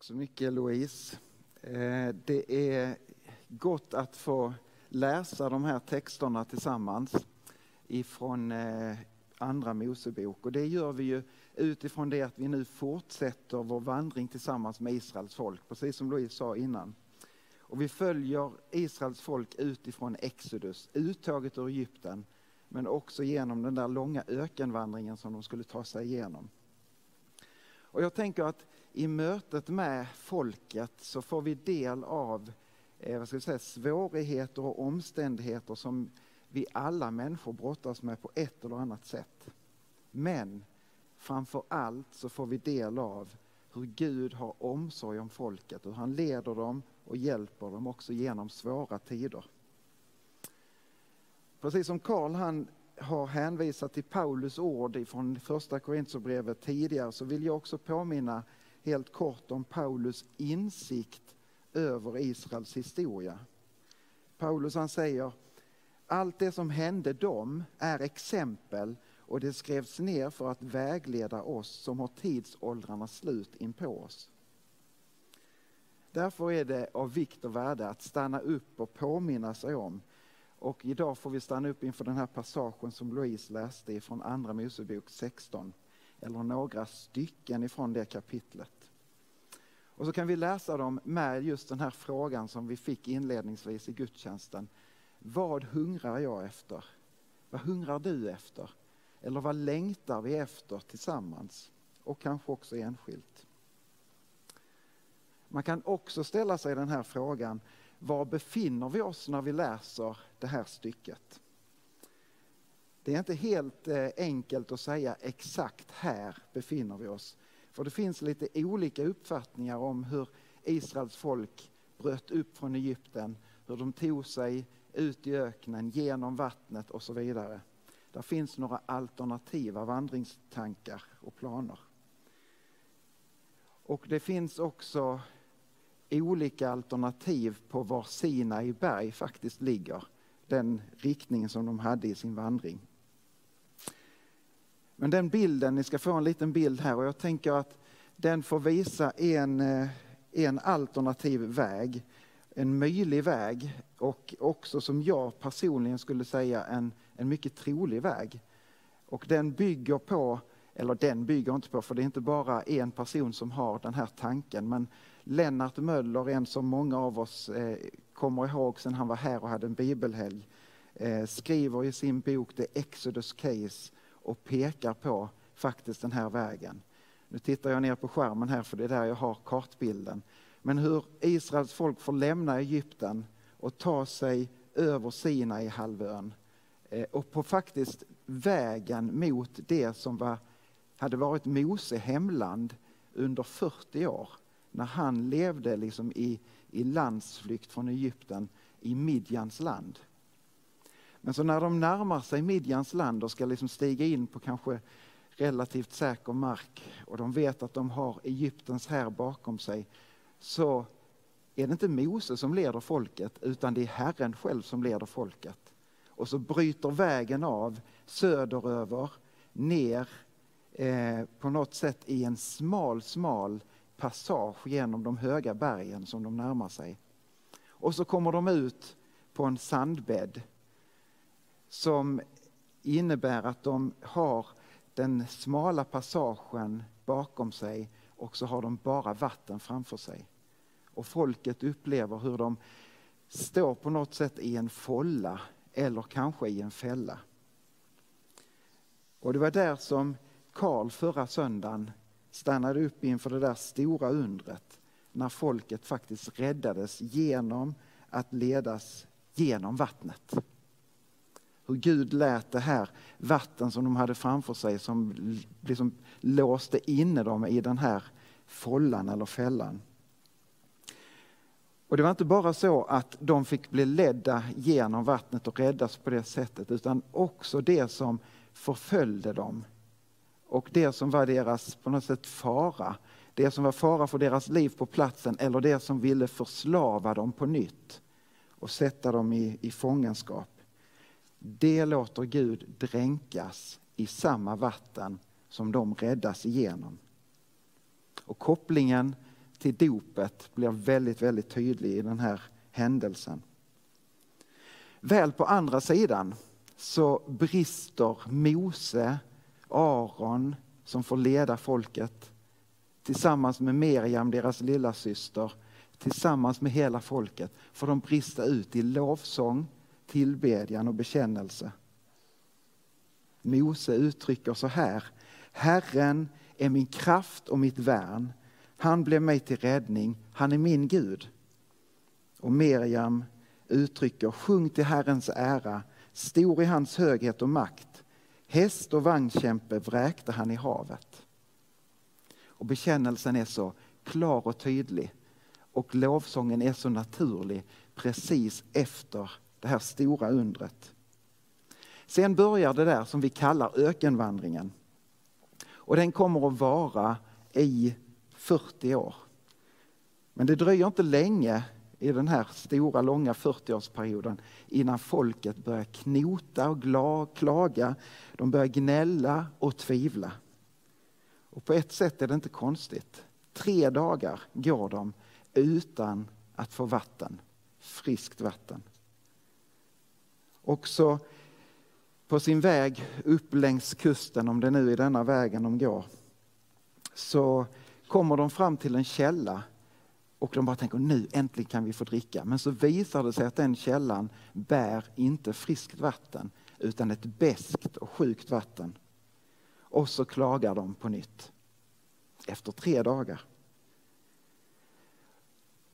Tack så mycket Louise. Eh, det är gott att få läsa de här texterna tillsammans ifrån eh, Andra Mosebok. Och det gör vi ju utifrån det att vi nu fortsätter vår vandring tillsammans med Israels folk, precis som Louise sa innan. Och vi följer Israels folk utifrån Exodus, uttaget ur Egypten, men också genom den där långa ökenvandringen som de skulle ta sig igenom. Och jag tänker att i mötet med folket så får vi del av eh, vad ska vi säga, svårigheter och omständigheter som vi alla människor brottas med på ett eller annat sätt. Men framför allt så får vi del av hur Gud har omsorg om folket, hur han leder dem och hjälper dem också genom svåra tider. Precis som Karl han har hänvisat till Paulus ord från första Korintierbrevet tidigare så vill jag också påminna helt kort om Paulus insikt över Israels historia. Paulus han säger allt det som hände dem är exempel och det skrevs ner för att vägleda oss som har tidsåldrarnas slut in på oss. Därför är det av vikt och värde att stanna upp och påminna sig om och idag får vi stanna upp inför den här passagen som Louise läste ifrån Andra Mosebok 16, eller några stycken ifrån det kapitlet. Och så kan vi läsa dem med just den här frågan som vi fick inledningsvis i gudstjänsten. Vad hungrar jag efter? Vad hungrar du efter? Eller vad längtar vi efter tillsammans? Och kanske också enskilt. Man kan också ställa sig den här frågan, var befinner vi oss när vi läser det här stycket? Det är inte helt eh, enkelt att säga exakt här befinner vi oss. För det finns lite olika uppfattningar om hur Israels folk bröt upp från Egypten, hur de tog sig ut i öknen, genom vattnet och så vidare. Det finns några alternativa vandringstankar och planer. Och det finns också olika alternativ på var Sinai berg faktiskt ligger. Den riktning som de hade i sin vandring. Men den bilden, ni ska få en liten bild här och jag tänker att den får visa en, eh, en alternativ väg. En möjlig väg och också som jag personligen skulle säga en, en mycket trolig väg. Och den bygger på, eller den bygger inte på, för det är inte bara en person som har den här tanken, men Lennart Möller, en som många av oss eh, kommer ihåg sen han var här och hade en bibelhelg, eh, skriver i sin bok The Exodus Case och pekar på faktiskt den här vägen. Nu tittar jag ner på skärmen här för det är där jag har kartbilden. Men hur Israels folk får lämna Egypten och ta sig över Sinai halvön eh, och på faktiskt vägen mot det som var, hade varit Mose hemland under 40 år när han levde liksom i, i landsflykt från Egypten i Midjans land. Men så när de närmar sig Midjans land och ska liksom stiga in på kanske relativt säker mark och de vet att de har Egyptens här bakom sig så är det inte Mose som leder folket utan det är Herren själv som leder folket. Och så bryter vägen av söderöver ner eh, på något sätt i en smal, smal passage genom de höga bergen som de närmar sig. Och så kommer de ut på en sandbädd som innebär att de har den smala passagen bakom sig och så har de bara vatten framför sig. Och folket upplever hur de står på något sätt i en folla eller kanske i en fälla. Och det var där som Karl förra söndagen stannade upp inför det där stora undret när folket faktiskt räddades genom att ledas genom vattnet. Hur Gud lät det här vatten som de hade framför sig som liksom låste inne dem i den här follan eller fällan. Och det var inte bara så att de fick bli ledda genom vattnet och räddas på det sättet utan också det som förföljde dem och det som var deras på något sätt fara. Det som var fara för deras liv på platsen eller det som ville förslava dem på nytt och sätta dem i, i fångenskap. Det låter Gud dränkas i samma vatten som de räddas igenom. Och kopplingen till dopet blir väldigt, väldigt tydlig i den här händelsen. Väl på andra sidan så brister Mose, Aron som får leda folket tillsammans med Miriam, deras lilla syster, tillsammans med hela folket får de brista ut i lovsång, tillbedjan och bekännelse. Mose uttrycker så här. Herren är min kraft och mitt värn. Han blev mig till räddning. Han är min Gud. Och Miriam uttrycker sjung till Herrens ära, stor i hans höghet och makt. Häst och vagnkämpe vräkte han i havet. Och bekännelsen är så klar och tydlig och lovsången är så naturlig precis efter det här stora undret. Sen börjar det där som vi kallar ökenvandringen. Och den kommer att vara i 40 år. Men det dröjer inte länge i den här stora långa 40-årsperioden innan folket börjar knota och klaga. De börjar gnälla och tvivla. Och på ett sätt är det inte konstigt. Tre dagar går de utan att få vatten, friskt vatten. Också på sin väg upp längs kusten, om det nu är denna vägen de går, så kommer de fram till en källa och de bara tänker nu äntligen kan vi få dricka. Men så visar det sig att den källan bär inte friskt vatten utan ett beskt och sjukt vatten. Och så klagar de på nytt. Efter tre dagar.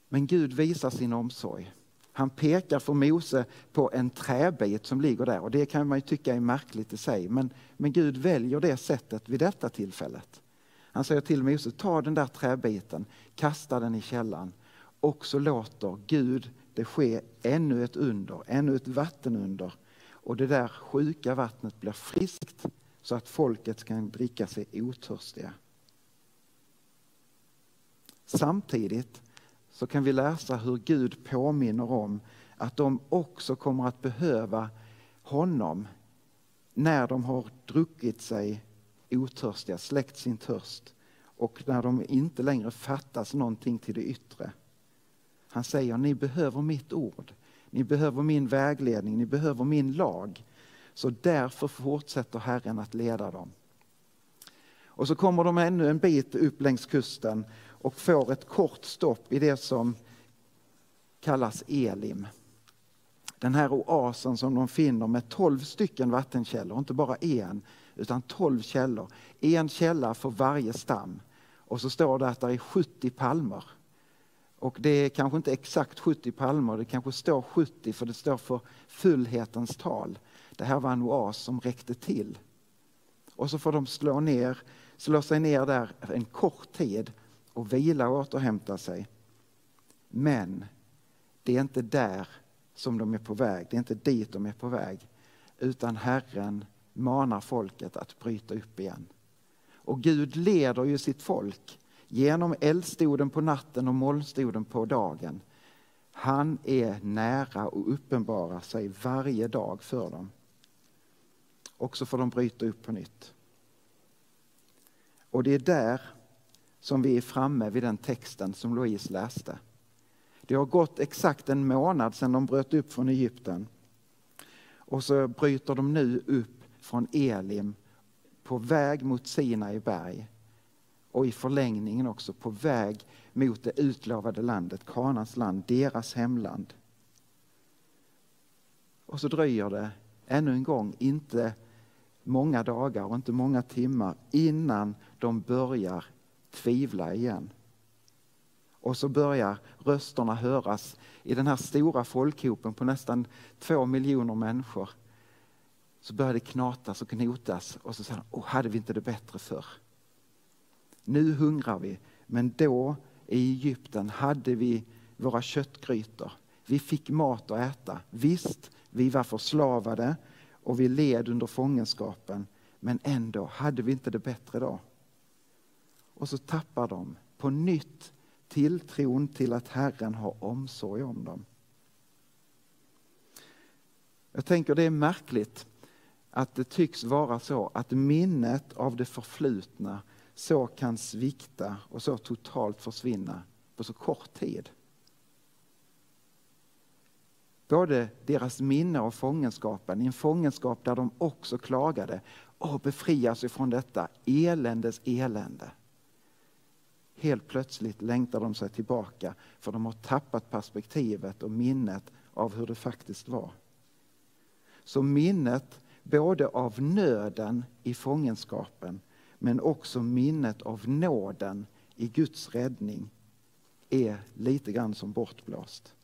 Men Gud visar sin omsorg. Han pekar för Mose på en träbit som ligger där och det kan man ju tycka är märkligt i sig. Men, men Gud väljer det sättet vid detta tillfället. Han säger till Mose, ta den där träbiten, kasta den i källan och så låter Gud det ske ännu ett under, ännu ett vattenunder. Och det där sjuka vattnet blir friskt så att folket kan dricka sig otörstiga. Samtidigt så kan vi läsa hur Gud påminner om att de också kommer att behöva honom när de har druckit sig otörstiga, släckt sin törst och när de inte längre fattas någonting till det yttre. Han säger, ni behöver mitt ord, ni behöver min vägledning, ni behöver min lag. Så därför fortsätter Herren att leda dem. Och så kommer de ännu en bit upp längs kusten och får ett kort stopp i det som kallas Elim. Den här oasen som de finner med tolv stycken vattenkällor, inte bara en, utan tolv källor. En källa för varje stam. Och så står det att det är 70 palmer. Och det är kanske inte exakt 70 palmer, det kanske står 70 för det står för fullhetens tal. Det här var en oas som räckte till. Och så får de slå, ner, slå sig ner där en kort tid och vila och återhämta sig. Men det är inte där som de är på väg, det är inte dit de är på väg. Utan Herren manar folket att bryta upp igen. Och Gud leder ju sitt folk genom eldstoden på natten och molnstoden på dagen. Han är nära och uppenbarar sig varje dag för dem. Och så får de bryta upp på nytt. Och det är där som vi är framme vid den texten som Louise läste. Det har gått exakt en månad sedan de bröt upp från Egypten. Och så bryter de nu upp från Elim på väg mot Sinai berg och i förlängningen också på väg mot det utlovade landet, Kanans land, deras hemland. Och så dröjer det ännu en gång inte många dagar och inte många timmar innan de börjar tvivla igen. Och så börjar rösterna höras i den här stora folkhopen på nästan två miljoner människor. Så börjar det knatas och knotas och så säger de, oh, hade vi inte det bättre förr? Nu hungrar vi, men då i Egypten hade vi våra köttgrytor. Vi fick mat att äta. Visst, vi var förslavade och vi led under fångenskapen. Men ändå hade vi inte det bättre då. Och så tappar de på nytt tilltron till att Herren har omsorg om dem. Jag tänker det är märkligt att det tycks vara så att minnet av det förflutna så kan svikta och så totalt försvinna på så kort tid. Både deras minne av fångenskapen, i en fångenskap där de också klagade, och befrias ifrån detta eländes elände. Helt plötsligt längtar de sig tillbaka för de har tappat perspektivet och minnet av hur det faktiskt var. Så minnet både av nöden i fångenskapen men också minnet av nåden i Guds räddning är lite grann som bortblåst.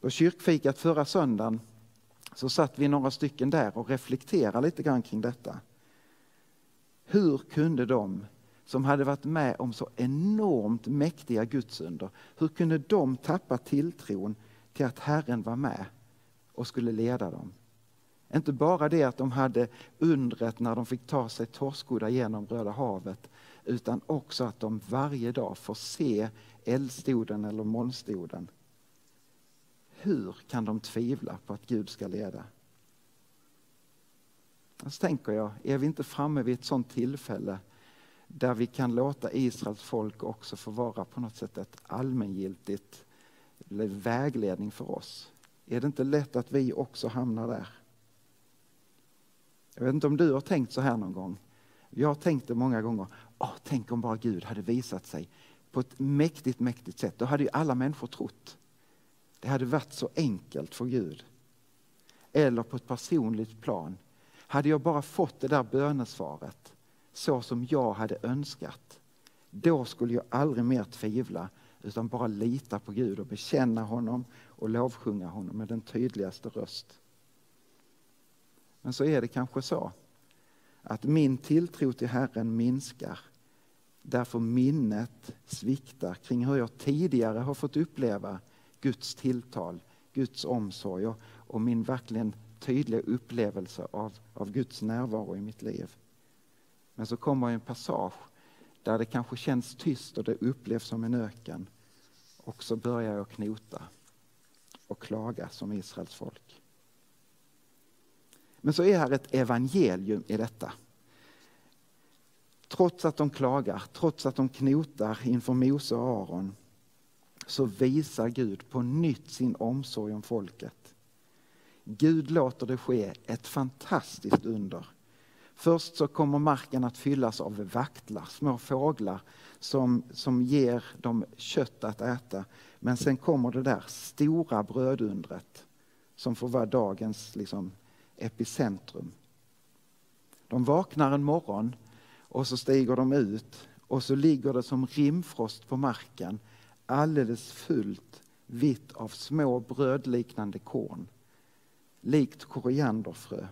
På kyrkfikat förra söndagen så satt vi några stycken där och reflekterade lite grann kring detta. Hur kunde de som hade varit med om så enormt mäktiga gudsunder, hur kunde de tappa tilltron till att Herren var med och skulle leda dem? Inte bara det att de hade undret när de fick ta sig torskodda genom Röda havet, utan också att de varje dag får se eldstoden eller molnstoden. Hur kan de tvivla på att Gud ska leda? Så tänker jag, är vi inte framme vid ett sånt tillfälle där vi kan låta Israels folk också få vara på något sätt ett allmängiltigt vägledning för oss? Är det inte lätt att vi också hamnar där? Jag vet inte om du har tänkt så här någon gång. Jag har tänkt det många gånger. Åh, tänk om bara Gud hade visat sig på ett mäktigt, mäktigt sätt. Då hade ju alla människor trott. Det hade varit så enkelt för Gud. Eller på ett personligt plan. Hade jag bara fått det där bönesvaret så som jag hade önskat, då skulle jag aldrig mer tvivla utan bara lita på Gud och bekänna honom och lovsjunga honom med den tydligaste röst. Men så är det kanske så att min tilltro till Herren minskar därför minnet sviktar kring hur jag tidigare har fått uppleva Guds tilltal, Guds omsorg och, och min verkligen tydliga upplevelse av, av Guds närvaro i mitt liv. Men så kommer en passage där det kanske känns tyst och det upplevs som en öken. Och så börjar jag knota och klaga som Israels folk. Men så är här ett evangelium i detta. Trots att de klagar, trots att de knotar inför Mose och Aron så visar Gud på nytt sin omsorg om folket. Gud låter det ske ett fantastiskt under. Först så kommer marken att fyllas av vaktlar, små fåglar som, som ger dem kött att äta. Men sen kommer det där stora brödundret som får vara dagens liksom, epicentrum. De vaknar en morgon och så stiger de ut och så ligger det som rimfrost på marken alldeles fullt vitt av små brödliknande korn, likt korianderfrö,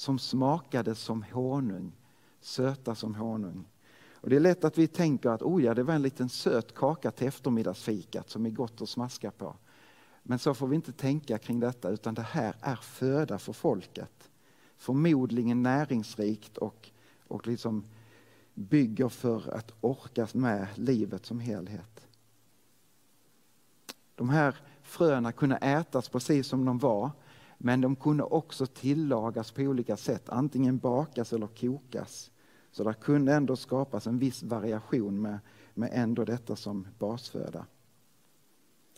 som smakade som honung, söta som honung. Och det är lätt att vi tänker att oh ja, det var en liten söt kaka till eftermiddagsfikat som är gott att smaska på. Men så får vi inte tänka kring detta, utan det här är föda för folket. Förmodligen näringsrikt och, och liksom bygger för att orka med livet som helhet. De här fröna kunde ätas precis som de var, men de kunde också tillagas på olika sätt, antingen bakas eller kokas. Så det kunde ändå skapas en viss variation med, med ändå detta som basföda.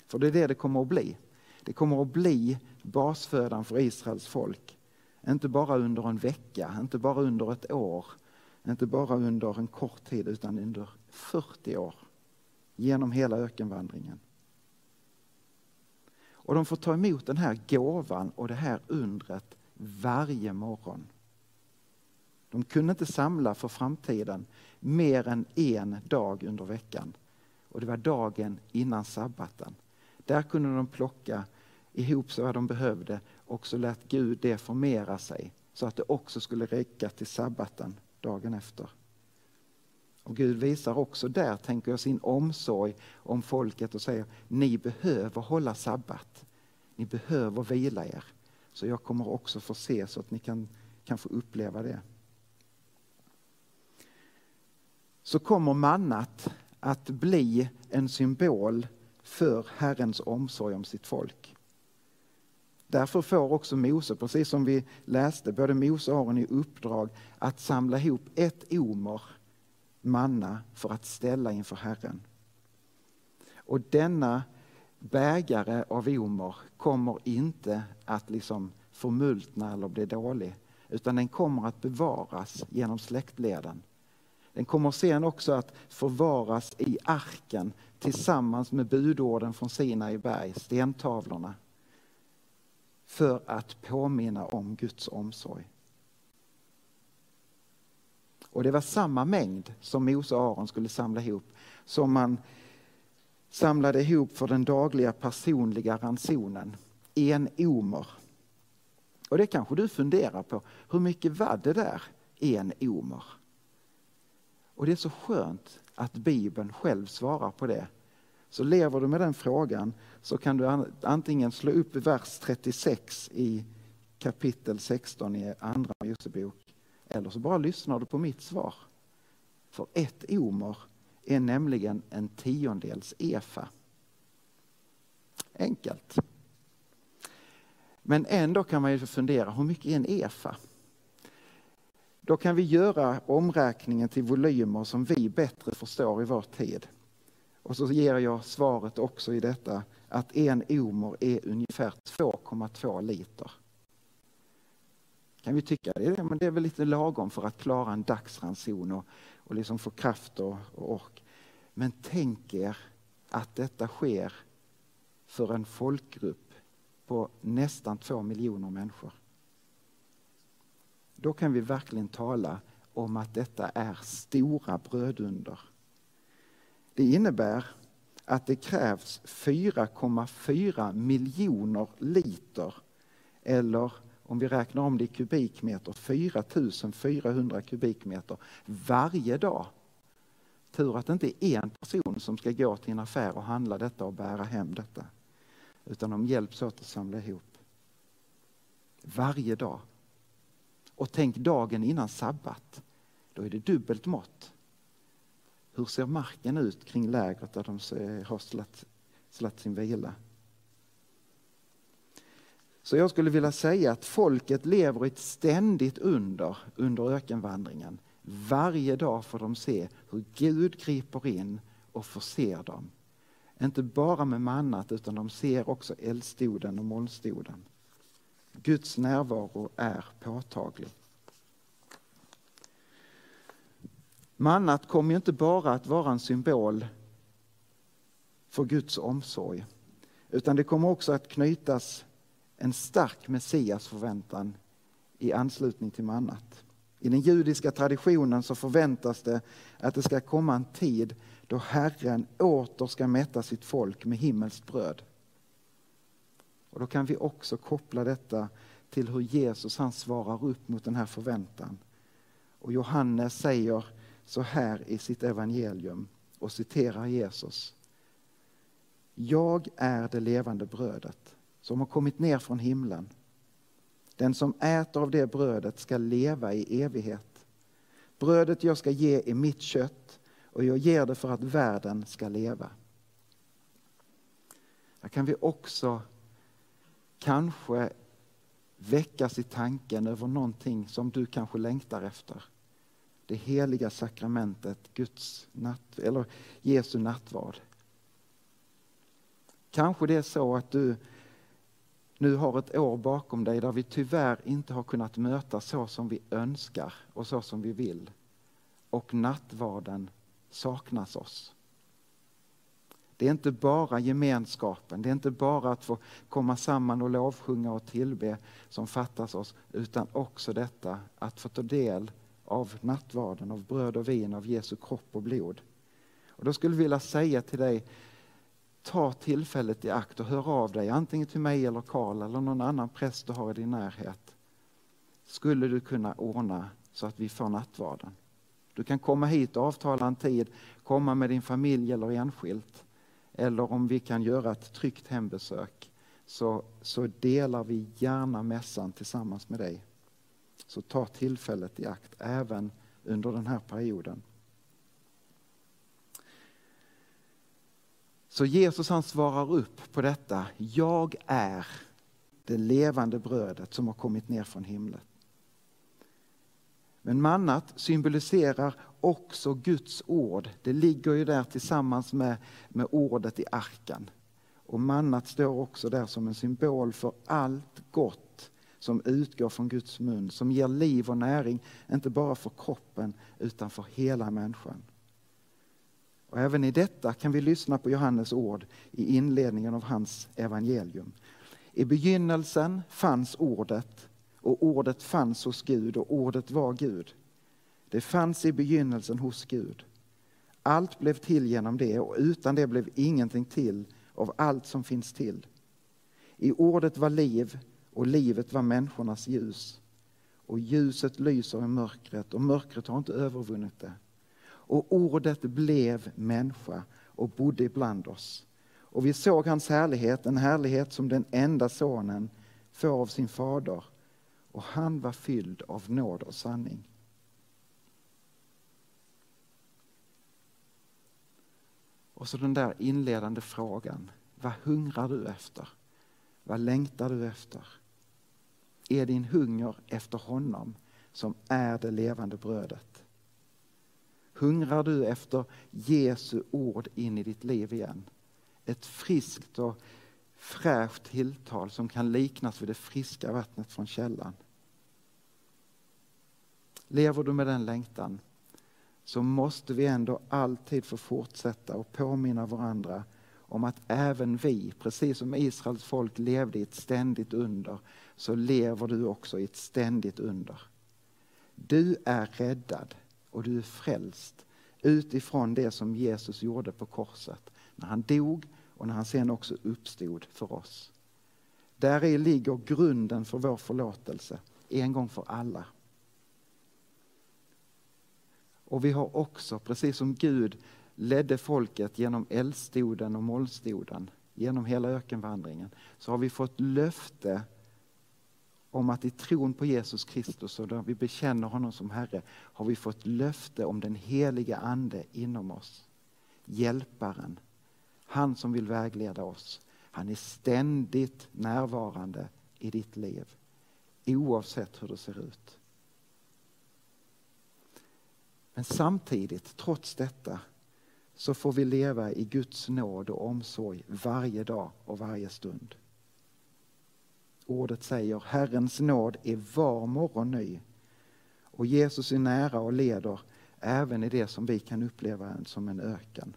För det är det det kommer att bli. Det kommer att bli basfödan för Israels folk. Inte bara under en vecka, inte bara under ett år, inte bara under en kort tid utan under 40 år. Genom hela ökenvandringen. Och de får ta emot den här gåvan och det här undret varje morgon. De kunde inte samla för framtiden mer än en dag under veckan. Och det var dagen innan sabbaten. Där kunde de plocka ihop så vad de behövde och så lät Gud det formera sig så att det också skulle räcka till sabbaten dagen efter. Och Gud visar också där, tänker jag, sin omsorg om folket och säger ni behöver hålla sabbat. Ni behöver vila er. Så jag kommer också få se så att ni kan, kan få uppleva det. Så kommer mannat att bli en symbol för Herrens omsorg om sitt folk. Därför får också Mose, precis som vi läste, både Mose och Aron i uppdrag att samla ihop ett omer manna för att ställa inför Herren. Och denna bägare av omer kommer inte att liksom förmultna eller bli dålig, utan den kommer att bevaras genom släktleden. Den kommer sen också att förvaras i arken tillsammans med budorden från Sinai berg, stentavlorna, för att påminna om Guds omsorg. Och det var samma mängd som Mose och Aron skulle samla ihop som man samlade ihop för den dagliga personliga ransonen. En omer. Och det kanske du funderar på. Hur mycket var det där? En omer. Och det är så skönt att Bibeln själv svarar på det. Så lever du med den frågan så kan du antingen slå upp vers 36 i kapitel 16 i Andra Mosebok eller så bara lyssnar du på mitt svar. För ett omer är nämligen en tiondels efa. Enkelt. Men ändå kan man ju fundera, hur mycket är en efa? Då kan vi göra omräkningen till volymer som vi bättre förstår i vår tid. Och så ger jag svaret också i detta att en omer är ungefär 2,2 liter kan vi tycka. Det, men det är väl lite lagom för att klara en dagsranson och, och liksom få kraft och, och ork. Men tänk er att detta sker för en folkgrupp på nästan två miljoner människor. Då kan vi verkligen tala om att detta är stora brödunder. Det innebär att det krävs 4,4 miljoner liter eller om vi räknar om det i kubikmeter, 4400 kubikmeter varje dag. Tur att det inte är en person som ska gå till en affär och handla detta och bära hem detta. Utan de hjälps åt att samla ihop. Varje dag. Och tänk dagen innan sabbat. Då är det dubbelt mått. Hur ser marken ut kring lägret där de eh, har slatt sin vila? Så jag skulle vilja säga att folket lever i ett ständigt under under ökenvandringen. Varje dag får de se hur Gud griper in och förser dem. Inte bara med mannat utan de ser också eldstoden och molnstoden. Guds närvaro är påtaglig. Mannat kommer inte bara att vara en symbol för Guds omsorg utan det kommer också att knytas en stark Messias förväntan i anslutning till mannat. I den judiska traditionen så förväntas det att det ska komma en tid då Herren åter ska mätta sitt folk med himmelskt bröd. Och då kan vi också koppla detta till hur Jesus han svarar upp mot den här förväntan. Och Johannes säger så här i sitt evangelium och citerar Jesus. Jag är det levande brödet som har kommit ner från himlen. Den som äter av det brödet ska leva i evighet. Brödet jag ska ge är mitt kött och jag ger det för att världen ska leva. Här kan vi också kanske väckas i tanken över någonting som du kanske längtar efter. Det heliga sakramentet, Guds natt, eller Jesu nattvard. Kanske det är så att du nu har ett år bakom dig där vi tyvärr inte har kunnat mötas så som vi önskar och så som vi vill. Och nattvarden saknas oss. Det är inte bara gemenskapen, det är inte bara att få komma samman och lovsjunga och tillbe som fattas oss, utan också detta att få ta del av nattvarden, av bröd och vin, av Jesu kropp och blod. Och då skulle jag vilja säga till dig, ta tillfället i akt och hör av dig, antingen till mig eller Karl eller någon annan präst du har i din närhet. Skulle du kunna ordna så att vi får nattvarden? Du kan komma hit och avtala en tid, komma med din familj eller enskilt. Eller om vi kan göra ett tryggt hembesök så, så delar vi gärna mässan tillsammans med dig. Så ta tillfället i akt även under den här perioden. Så Jesus han svarar upp på detta. Jag är det levande brödet som har kommit ner från himlen. Men mannat symboliserar också Guds ord. Det ligger ju där tillsammans med, med ordet i arken. Och mannat står också där som en symbol för allt gott som utgår från Guds mun, som ger liv och näring, inte bara för kroppen utan för hela människan. Och även i detta kan vi lyssna på Johannes ord i inledningen av hans evangelium. I begynnelsen fanns ordet och ordet fanns hos Gud och ordet var Gud. Det fanns i begynnelsen hos Gud. Allt blev till genom det och utan det blev ingenting till av allt som finns till. I ordet var liv och livet var människornas ljus. Och ljuset lyser i mörkret och mörkret har inte övervunnit det. Och ordet blev människa och bodde ibland oss. Och vi såg hans härlighet, en härlighet som den enda sonen får av sin fader. Och han var fylld av nåd och sanning. Och så den där inledande frågan. Vad hungrar du efter? Vad längtar du efter? Är din hunger efter honom som är det levande brödet? Hungrar du efter Jesu ord in i ditt liv igen? Ett friskt och fräscht tilltal som kan liknas vid det friska vattnet från källan. Lever du med den längtan så måste vi ändå alltid få fortsätta och påminna varandra om att även vi, precis som Israels folk levde i ett ständigt under, så lever du också i ett ständigt under. Du är räddad och du är frälst utifrån det som Jesus gjorde på korset när han dog och när han sen också uppstod för oss. Där i ligger grunden för vår förlåtelse, en gång för alla. Och vi har också, precis som Gud ledde folket genom eldstoden och molnstoden, genom hela ökenvandringen, så har vi fått löfte om att i tron på Jesus Kristus och där vi bekänner honom som Herre har vi fått löfte om den heliga Ande inom oss. Hjälparen, han som vill vägleda oss. Han är ständigt närvarande i ditt liv oavsett hur det ser ut. Men samtidigt, trots detta, så får vi leva i Guds nåd och omsorg varje dag och varje stund. Ordet säger Herrens nåd är var morgon ny. Och Jesus är nära och leder även i det som vi kan uppleva som en öken.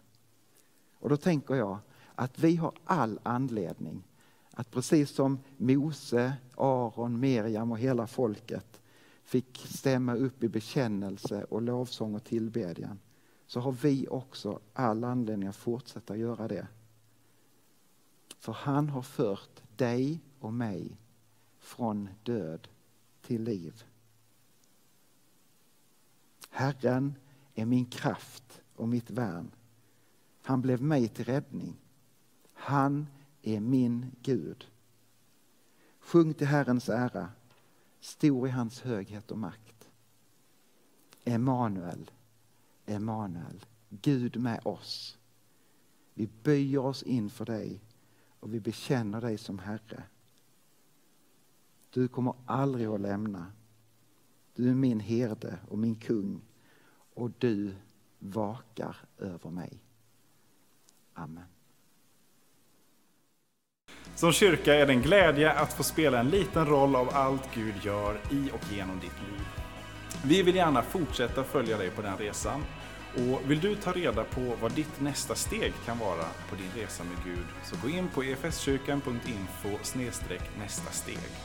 Och då tänker jag att vi har all anledning att precis som Mose, Aron, Miriam och hela folket fick stämma upp i bekännelse och lovsång och tillbedjan så har vi också all anledning att fortsätta göra det. För han har fört dig och mig från död till liv. Herren är min kraft och mitt värn. Han blev mig till räddning. Han är min Gud. Sjung till Herrens ära Stor i hans höghet och makt. Emanuel, Emanuel, Gud med oss. Vi böjer oss inför dig och vi bekänner dig som Herre. Du kommer aldrig att lämna. Du är min herde och min kung och du vakar över mig. Amen. Som kyrka är det en glädje att få spela en liten roll av allt Gud gör i och genom ditt liv. Vi vill gärna fortsätta följa dig på den resan. Och vill du ta reda på vad ditt nästa steg kan vara på din resa med Gud så gå in på efskyrkan.info nästa steg.